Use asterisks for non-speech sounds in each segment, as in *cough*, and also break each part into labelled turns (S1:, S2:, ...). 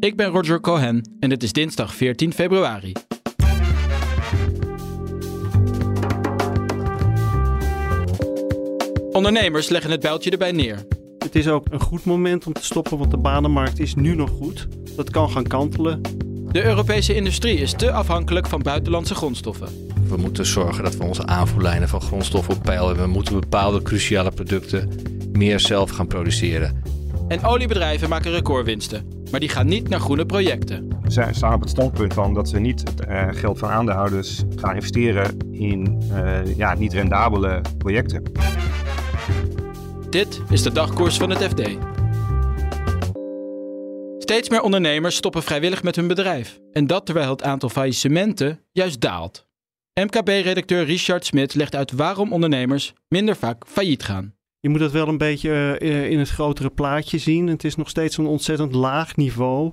S1: Ik ben Roger Cohen en het is dinsdag 14 februari. Ondernemers leggen het bijltje erbij neer.
S2: Het is ook een goed moment om te stoppen, want de banenmarkt is nu nog goed. Dat kan gaan kantelen.
S1: De Europese industrie is te afhankelijk van buitenlandse grondstoffen.
S3: We moeten zorgen dat we onze aanvoerlijnen van grondstoffen op peil hebben. We moeten bepaalde cruciale producten meer zelf gaan produceren.
S1: En oliebedrijven maken recordwinsten, maar die gaan niet naar groene projecten.
S4: Ze staan op het standpunt van dat ze niet het eh, geld van aandeelhouders gaan investeren in uh, ja, niet rendabele projecten.
S1: Dit is de dagkoers van het FD. Steeds meer ondernemers stoppen vrijwillig met hun bedrijf. En dat terwijl het aantal faillissementen juist daalt. MKB-redacteur Richard Smit legt uit waarom ondernemers minder vaak failliet gaan.
S2: Je moet dat wel een beetje uh, in het grotere plaatje zien. Het is nog steeds een ontzettend laag niveau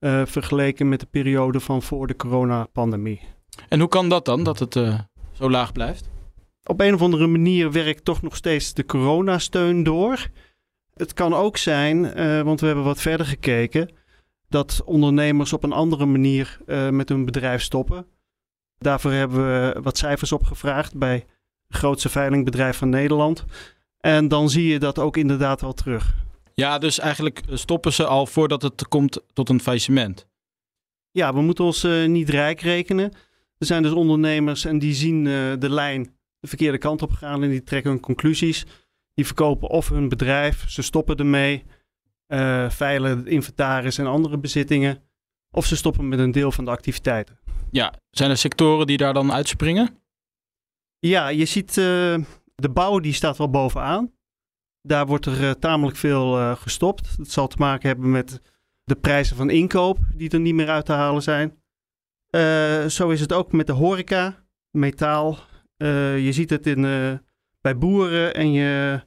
S2: uh, vergeleken met de periode van voor de coronapandemie.
S1: En hoe kan dat dan, dat het uh, zo laag blijft?
S2: Op een of andere manier werkt toch nog steeds de coronasteun door. Het kan ook zijn, want we hebben wat verder gekeken, dat ondernemers op een andere manier met hun bedrijf stoppen. Daarvoor hebben we wat cijfers opgevraagd bij het grootste veilingbedrijf van Nederland. En dan zie je dat ook inderdaad wel terug.
S1: Ja, dus eigenlijk stoppen ze al voordat het komt tot een faillissement.
S2: Ja, we moeten ons uh, niet rijk rekenen. Er zijn dus ondernemers en die zien uh, de lijn de verkeerde kant op gaan en die trekken hun conclusies. Die verkopen of hun bedrijf, ze stoppen ermee, uh, veilen het inventaris en andere bezittingen. Of ze stoppen met een deel van de activiteiten.
S1: Ja, zijn er sectoren die daar dan uitspringen?
S2: Ja, je ziet de bouw die staat wel bovenaan. Daar wordt er uh, tamelijk veel uh, gestopt. Dat zal te maken hebben met de prijzen van inkoop die er niet meer uit te halen zijn. Uh, zo is het ook met de horeca, metaal. je ziet het in, bij boeren en je,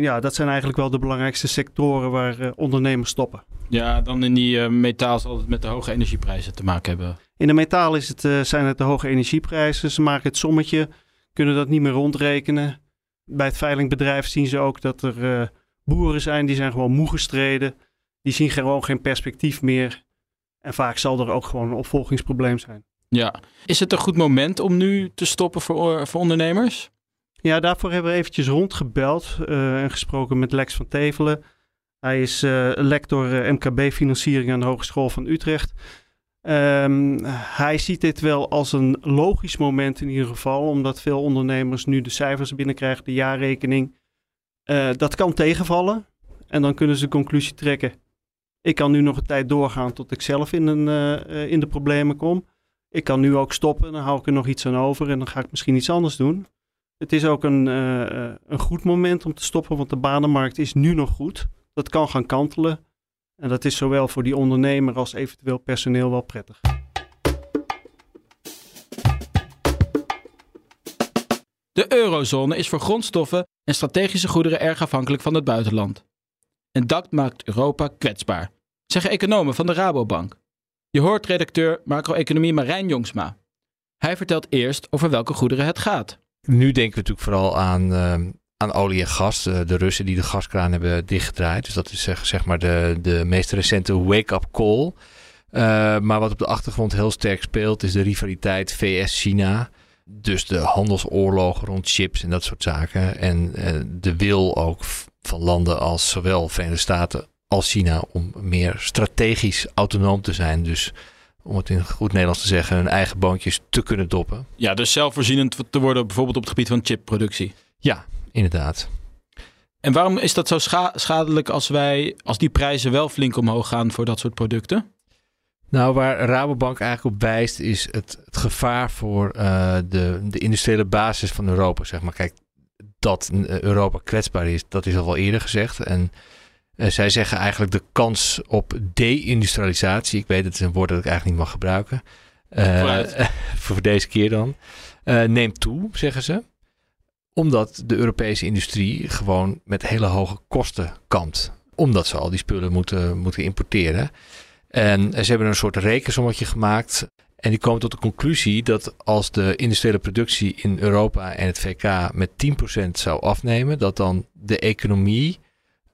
S2: ja, dat zijn eigenlijk wel de belangrijkste sectoren waar ondernemers stoppen.
S1: Ja, dan in die metaal zal het met de hoge energieprijzen te maken hebben.
S2: In de metaal is het, zijn het de hoge energieprijzen. Ze maken het sommetje kunnen dat niet meer rondrekenen. Bij het veilingbedrijf zien ze ook dat er uh, boeren zijn die zijn gewoon moe gestreden. Die zien gewoon geen perspectief meer. En vaak zal er ook gewoon een opvolgingsprobleem zijn.
S1: Ja, is het een goed moment om nu te stoppen voor, voor ondernemers?
S2: Ja, daarvoor hebben we eventjes rondgebeld uh, en gesproken met Lex van Tevelen. Hij is uh, lector MKB-financiering aan de Hogeschool van Utrecht. Um, hij ziet dit wel als een logisch moment in ieder geval, omdat veel ondernemers nu de cijfers binnenkrijgen, de jaarrekening. Uh, dat kan tegenvallen en dan kunnen ze de conclusie trekken. Ik kan nu nog een tijd doorgaan tot ik zelf in, een, uh, in de problemen kom. Ik kan nu ook stoppen, dan hou ik er nog iets aan over en dan ga ik misschien iets anders doen. Het is ook een, een goed moment om te stoppen, want de banenmarkt is nu nog goed. Dat kan gaan kantelen. En dat is zowel voor die ondernemer als eventueel personeel wel prettig.
S1: De eurozone is voor grondstoffen en strategische goederen erg afhankelijk van het buitenland. En dat maakt Europa kwetsbaar, zeggen economen van de Rabobank. Je hoort redacteur macro-economie Marijn Jongsma. Hij vertelt eerst over welke goederen het gaat.
S3: Nu denken we natuurlijk vooral aan uh, aan olie en gas. De, de, Russen die de gaskraan hebben dichtgedraaid. Dus dat is zeg, zeg maar de, de meest recente wake-up call. Uh, maar wat op de achtergrond heel sterk speelt is de rivaliteit VS-China. Dus de handelsoorlogen rond chips en dat soort zaken. En uh, de wil ook van landen als zowel Verenigde Staten als China om meer strategisch autonoom te zijn. Dus om het in goed Nederlands te zeggen, hun eigen boontjes te kunnen doppen.
S1: Ja, dus zelfvoorzienend te worden bijvoorbeeld op het gebied van chipproductie.
S3: Ja, inderdaad.
S1: En waarom is dat zo scha schadelijk als wij, als die prijzen wel flink omhoog gaan voor dat soort producten?
S3: Nou, waar Rabobank eigenlijk op wijst, is het, het gevaar voor uh, de, de industriële basis van Europa. Zeg maar, kijk, dat Europa kwetsbaar is, dat is al wel eerder gezegd. En Uh, zij zeggen eigenlijk de kans op deindustrialisatie, ik weet het is een woord dat ik eigenlijk niet mag gebruiken, uh, *laughs* voor deze keer dan, uh, neemt toe, zeggen ze. Omdat de Europese industrie gewoon met hele hoge kosten kampt. Omdat ze al die spullen moeten, moeten importeren. En ze hebben een soort rekensommetje gemaakt. En die komen tot de conclusie dat als de industriële productie in Europa en het VK met 10% zou afnemen, dat dan de economie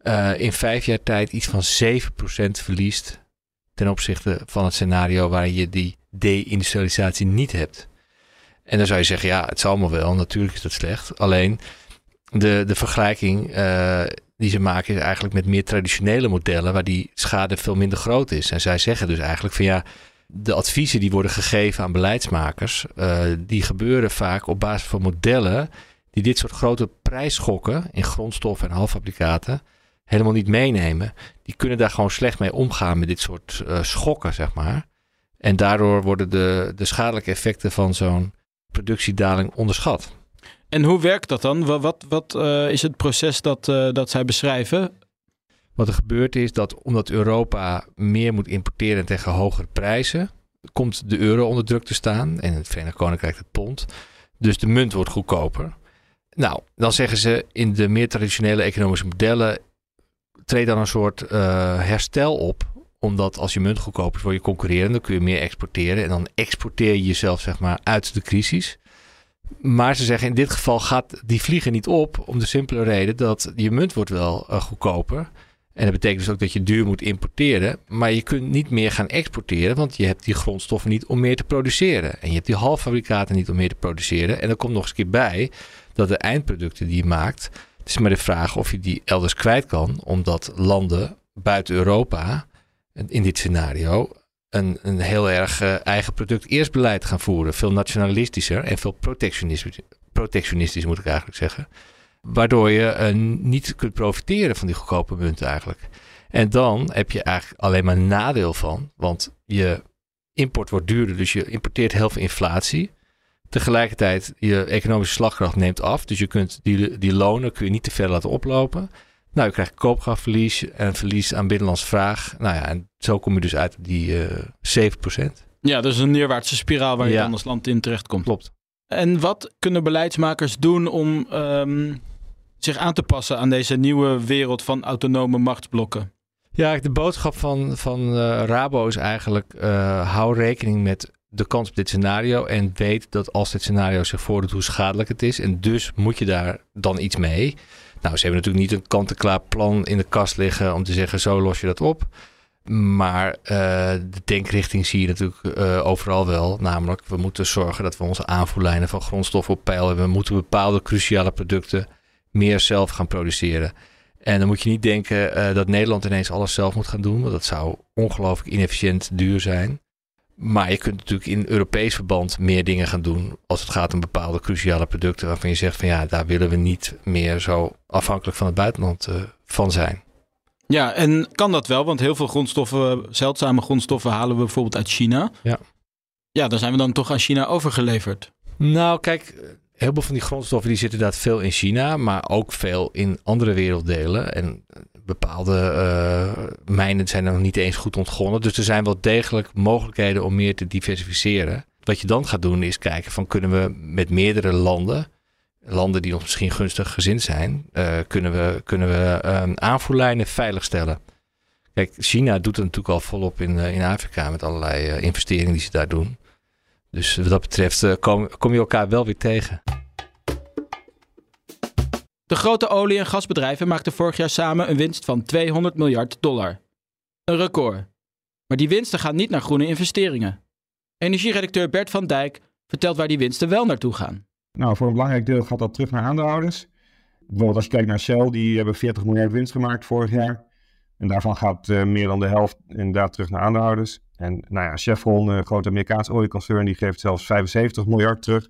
S3: uh, in vijf jaar tijd iets van 7% verliest ten opzichte van het scenario waar je die deindustrialisatie niet hebt. En dan zou je zeggen, ja, het zal allemaal wel, natuurlijk is dat slecht. Alleen de, de vergelijking uh, die ze maken is eigenlijk met meer traditionele modellen waar die schade veel minder groot is. En zij zeggen dus eigenlijk van ja, de adviezen die worden gegeven aan beleidsmakers, uh, die gebeuren vaak op basis van modellen die dit soort grote prijsschokken in grondstoffen en halffabrikaten helemaal niet meenemen. Die kunnen daar gewoon slecht mee omgaan met dit soort uh, schokken, zeg maar. En daardoor worden de, de schadelijke effecten van zo'n productiedaling onderschat.
S1: En hoe werkt dat dan? Wat, wat, wat uh, is het proces dat, uh, dat zij beschrijven?
S3: Wat er gebeurt is dat omdat Europa meer moet importeren tegen hogere prijzen, komt de euro onder druk te staan en het Verenigd Koninkrijk het pond. Dus de munt wordt goedkoper. Nou, dan zeggen ze in de meer traditionele economische modellen treedt dan een soort uh, herstel op. Omdat als je munt goedkoper is, word je concurrerend. Dan kun je meer exporteren. En dan exporteer je jezelf zeg maar uit de crisis. Maar ze zeggen in dit geval gaat die vliegen niet op. Om de simpele reden dat je munt wordt wel uh, goedkoper. En dat betekent dus ook dat je duur moet importeren. Maar je kunt niet meer gaan exporteren. Want je hebt die grondstoffen niet om meer te produceren. En je hebt die halffabrikaten niet om meer te produceren. En er komt nog eens een keer bij dat de eindproducten die je maakt het is maar de vraag of je die elders kwijt kan, omdat landen buiten Europa, in dit scenario, een, een heel erg uh, eigen product eerst beleid gaan voeren. Veel nationalistischer en veel protectionistisch, protectionistisch moet ik eigenlijk zeggen. Waardoor je uh, niet kunt profiteren van die goedkope munten eigenlijk. En dan heb je eigenlijk alleen maar nadeel van, want je import wordt duurder, dus je importeert heel veel inflatie. Tegelijkertijd, je economische slagkracht neemt af. Dus je kunt die, die lonen kun je niet te ver laten oplopen. Nou, je krijgt koopkrachtverlies en verlies aan binnenlandse vraag. Nou ja, en zo kom je dus uit die uh, eh, 7%.
S1: Ja, dus een neerwaartse spiraal waar je ja. dan als land in terecht komt.
S3: Klopt.
S1: En wat kunnen beleidsmakers doen om um, zich aan te passen aan deze nieuwe wereld van autonome machtsblokken?
S3: Ja, de boodschap van, van uh, Rabo is eigenlijk: uh, hou rekening met de kans op dit scenario en weet dat als dit scenario zich voordoet, hoe schadelijk het is. En dus moet je daar dan iets mee. Nou, ze hebben natuurlijk niet een kant-en-klaar plan in de kast liggen om te zeggen: zo los je dat op. Maar uh, de denkrichting zie je natuurlijk uh, overal wel. Namelijk, we moeten zorgen dat we onze aanvoerlijnen van grondstoffen op peil hebben. We moeten bepaalde cruciale producten meer zelf gaan produceren. En dan moet je niet denken uh, dat Nederland ineens alles zelf moet gaan doen. Want dat zou ongelooflijk inefficiënt duur zijn. Maar je kunt natuurlijk in Europees verband meer dingen gaan doen als het gaat om bepaalde cruciale producten waarvan je zegt van ja, daar willen we niet meer zo afhankelijk van het buitenland uh, van zijn.
S1: Ja, en kan dat wel? Want heel veel grondstoffen, zeldzame grondstoffen halen we bijvoorbeeld uit China.
S3: Ja.
S1: Ja, dan zijn we dan toch aan China overgeleverd.
S3: Nou, kijk, heel veel van die grondstoffen die zitten inderdaad veel in China, maar ook veel in andere werelddelen. En bepaalde uh, mijnen zijn nog niet eens goed ontgonnen. Dus er zijn wel degelijk mogelijkheden om meer te diversificeren. Wat je dan gaat doen is kijken van kunnen we met meerdere landen, landen die nog misschien gunstig gezind zijn, uh, kunnen we, kunnen we um, aanvoerlijnen veiligstellen. Kijk, China doet het natuurlijk al volop in, uh, in Afrika met allerlei uh, investeringen die ze daar doen. Dus wat dat betreft kom, kom je elkaar wel weer tegen.
S1: De grote olie- en gasbedrijven maakten vorig jaar samen een winst van 200 miljard dollar. Een record. Maar die winsten gaan niet naar groene investeringen. Energieredacteur Bert van Dijk vertelt waar die winsten wel naartoe gaan.
S5: Nou, voor een belangrijk deel gaat dat terug naar aandeelhouders. Bijvoorbeeld als je kijkt naar Shell, die hebben 40 miljard winst gemaakt vorig jaar. En daarvan gaat uh, meer dan de helft inderdaad terug naar aandeelhouders. En nou ja, Chevron, een grote Amerikaanse olieconcern, die geeft zelfs 75 miljard terug.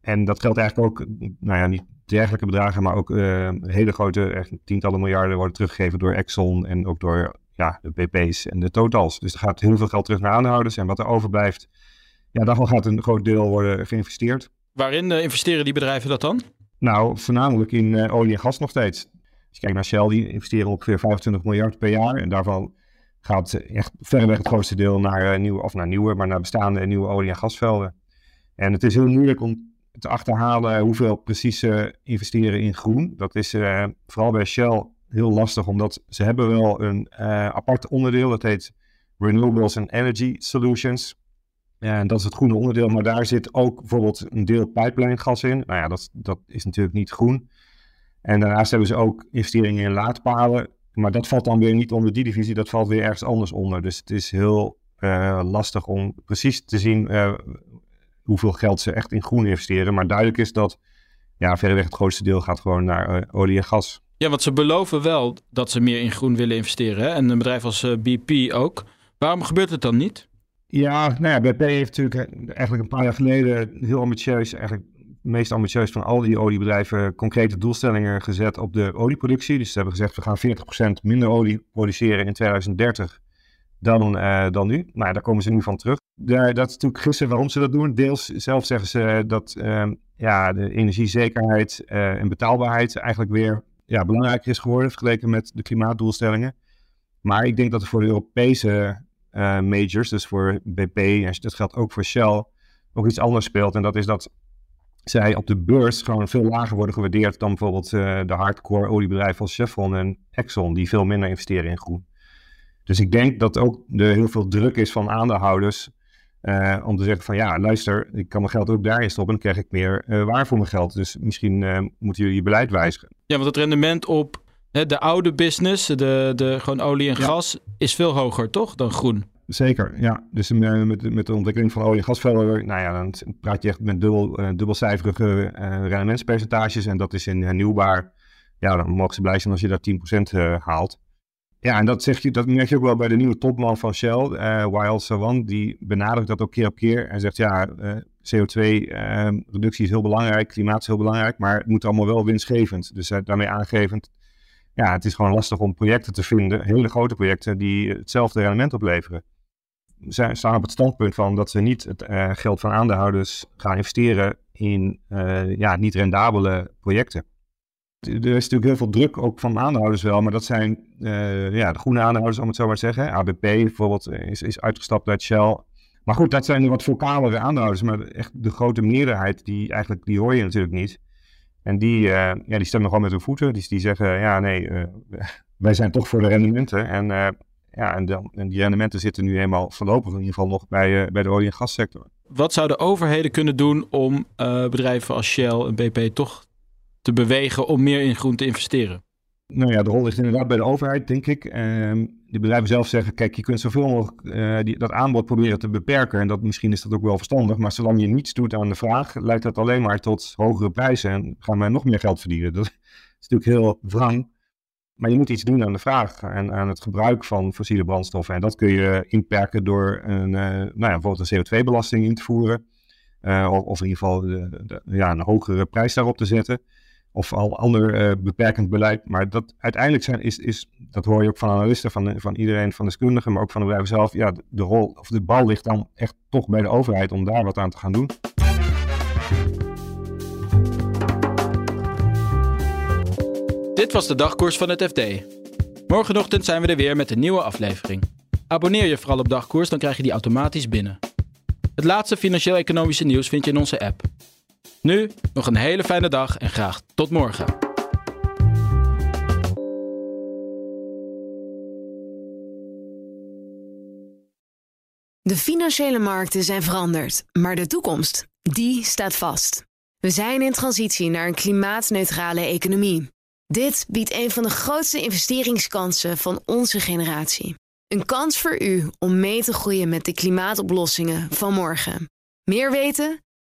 S5: En dat geldt eigenlijk ook, nou ja, niet dergelijke bedragen, maar ook uh, hele grote, echt tientallen miljarden worden teruggegeven door Exxon en ook door ja, de BP's en de Totals. Dus er gaat heel veel geld terug naar aandeelhouders en wat er overblijft, ja, daarvan gaat een groot deel worden geïnvesteerd.
S1: Waarin uh, investeren die bedrijven dat dan?
S5: Nou, voornamelijk in uh, olie en gas nog steeds. Als je kijkt naar Shell, die investeren ongeveer 25 miljard per jaar. En daarvan gaat echt verreweg het grootste deel naar, nieuwe, of naar nieuwe, maar naar bestaande nieuwe olie- en gasvelden. En het is heel moeilijk om te achterhalen hoeveel precies ze investeren in groen. Dat is vooral bij Shell heel lastig, omdat ze hebben wel een apart onderdeel. Dat heet Renewables and Energy Solutions. En dat is het groene onderdeel, maar daar zit ook bijvoorbeeld een deel pijplijngas in. Nou ja, dat, dat is natuurlijk niet groen. En daarnaast hebben ze ook investeringen in laadpalen. Maar dat valt dan weer niet onder die divisie, dat valt weer ergens anders onder. Dus het is heel uh, lastig om precies te zien hoeveel geld ze echt in groen investeren. Maar duidelijk is dat ja, verreweg het grootste deel gaat gewoon naar uh, olie en gas.
S1: Ja, want ze beloven wel dat ze meer in groen willen investeren. Hè? En een bedrijf als BP ook. Waarom gebeurt het dan niet?
S5: Ja, nou ja, BP heeft natuurlijk eigenlijk een paar jaar geleden heel ambitieus, eigenlijk het meest ambitieus van al die oliebedrijven, concrete doelstellingen gezet op de olieproductie. Dus ze hebben gezegd, we gaan 40% minder olie produceren in 2030 dan, uh, dan nu. Nou daar komen ze nu van terug. Daar, dat is natuurlijk gissen waarom ze dat doen. Deels zelf zeggen ze dat uh, ja, de energiezekerheid uh, en betaalbaarheid eigenlijk weer ja, belangrijker is geworden vergeleken met de klimaatdoelstellingen. Maar ik denk dat er voor de Europese uh, majors, dus voor BP en dat geldt ook voor Shell, ook iets anders speelt. En dat is dat zij op de beurs gewoon veel lager worden gewaardeerd dan bijvoorbeeld uh, de hardcore oliebedrijven als Chevron en Exxon, die veel minder investeren in groen. Dus ik denk dat ook er heel veel druk is van aandeelhouders uh, om te zeggen van ja, luister, ik kan mijn geld ook daarin stoppen en dan krijg ik meer uh, waar voor mijn geld. Dus misschien uh, moeten jullie je beleid wijzigen.
S1: Ja, want het rendement op hè, de oude business, de, de gewoon olie en ja. gas, is veel hoger toch dan groen?
S5: Zeker, ja. Dus met, met de ontwikkeling van olie- en gasvelden, nou ja, dan praat je echt met dubbel, dubbelcijferige rendementspercentages. En dat is in hernieuwbaar, ja, dan mogen ze blij zijn als je daar 10% uh, haalt. Ja, en dat, zeg je, dat merk je ook wel bij de nieuwe topman van Shell, uh, Wael Sawan. Die benadrukt dat ook keer op keer en zegt, ja, CO2-reductie is heel belangrijk, klimaat is heel belangrijk, maar het moet allemaal wel winstgevend. Dus daarmee aangevend, ja, het is gewoon lastig om projecten te vinden, hele grote projecten, die hetzelfde rendement opleveren zij staan op het standpunt van dat ze niet het geld van aandeelhouders gaan investeren in ja, niet rendabele projecten. Er is natuurlijk heel veel druk ook van aandeelhouders wel, maar dat zijn uh, ja, de groene aandeelhouders, om het zo maar te zeggen. ABP bijvoorbeeld is, is uitgestapt uit Shell. Maar goed, dat zijn de wat vocalere aandeelhouders, maar echt de grote meerderheid, die, eigenlijk, die hoor je natuurlijk niet. En die, ja, die stemmen gewoon met hun voeten. Dus die zeggen, ja nee, *laughs* wij zijn toch voor de rendementen. En ja, en, dan, en die rendementen zitten nu eenmaal voorlopig in ieder geval nog bij, uh, bij de olie- en gassector.
S1: Wat zouden overheden kunnen doen om uh, bedrijven als Shell en BP toch te bewegen om meer in groen te investeren?
S5: Nou ja, de rol ligt inderdaad bij de overheid, denk ik. Uh, de bedrijven zelf zeggen, kijk, je kunt zoveel mogelijk uh, die, dat aanbod proberen te beperken. En dat, misschien is dat ook wel verstandig. Maar zolang je niets doet aan de vraag, leidt dat alleen maar tot hogere prijzen. En gaan wij nog meer geld verdienen. Dat *laughs* is natuurlijk heel wrang. Maar je moet iets doen aan de vraag en aan het gebruik van fossiele brandstoffen. En dat kun je inperken door een, uh, nou ja, bijvoorbeeld een CO2-belasting in te voeren. Uh, of, in ieder geval de, ja, een hogere prijs daarop te zetten. Of al ander uh, beperkend beleid. Maar dat uiteindelijk zijn, is, is, dat hoor je ook van analisten, van, van iedereen, van deskundigen, maar ook van de bedrijven zelf. Ja, de, rol of de bal ligt dan echt toch bij de overheid om daar wat aan te gaan doen.
S1: Dit was de dagkoers van het FD. Morgenochtend zijn we er weer met een nieuwe aflevering. Abonneer je vooral op dagkoers, dan krijg je die automatisch binnen. Het laatste financieel-economische nieuws vind je in onze app. Nu nog een hele fijne dag en graag tot morgen.
S6: De financiële markten zijn veranderd, maar de toekomst, die staat vast. We zijn in transitie naar een klimaatneutrale economie. Dit biedt een van de grootste investeringskansen van onze generatie. Een kans voor u om mee te groeien met de klimaatoplossingen van morgen. Meer weten?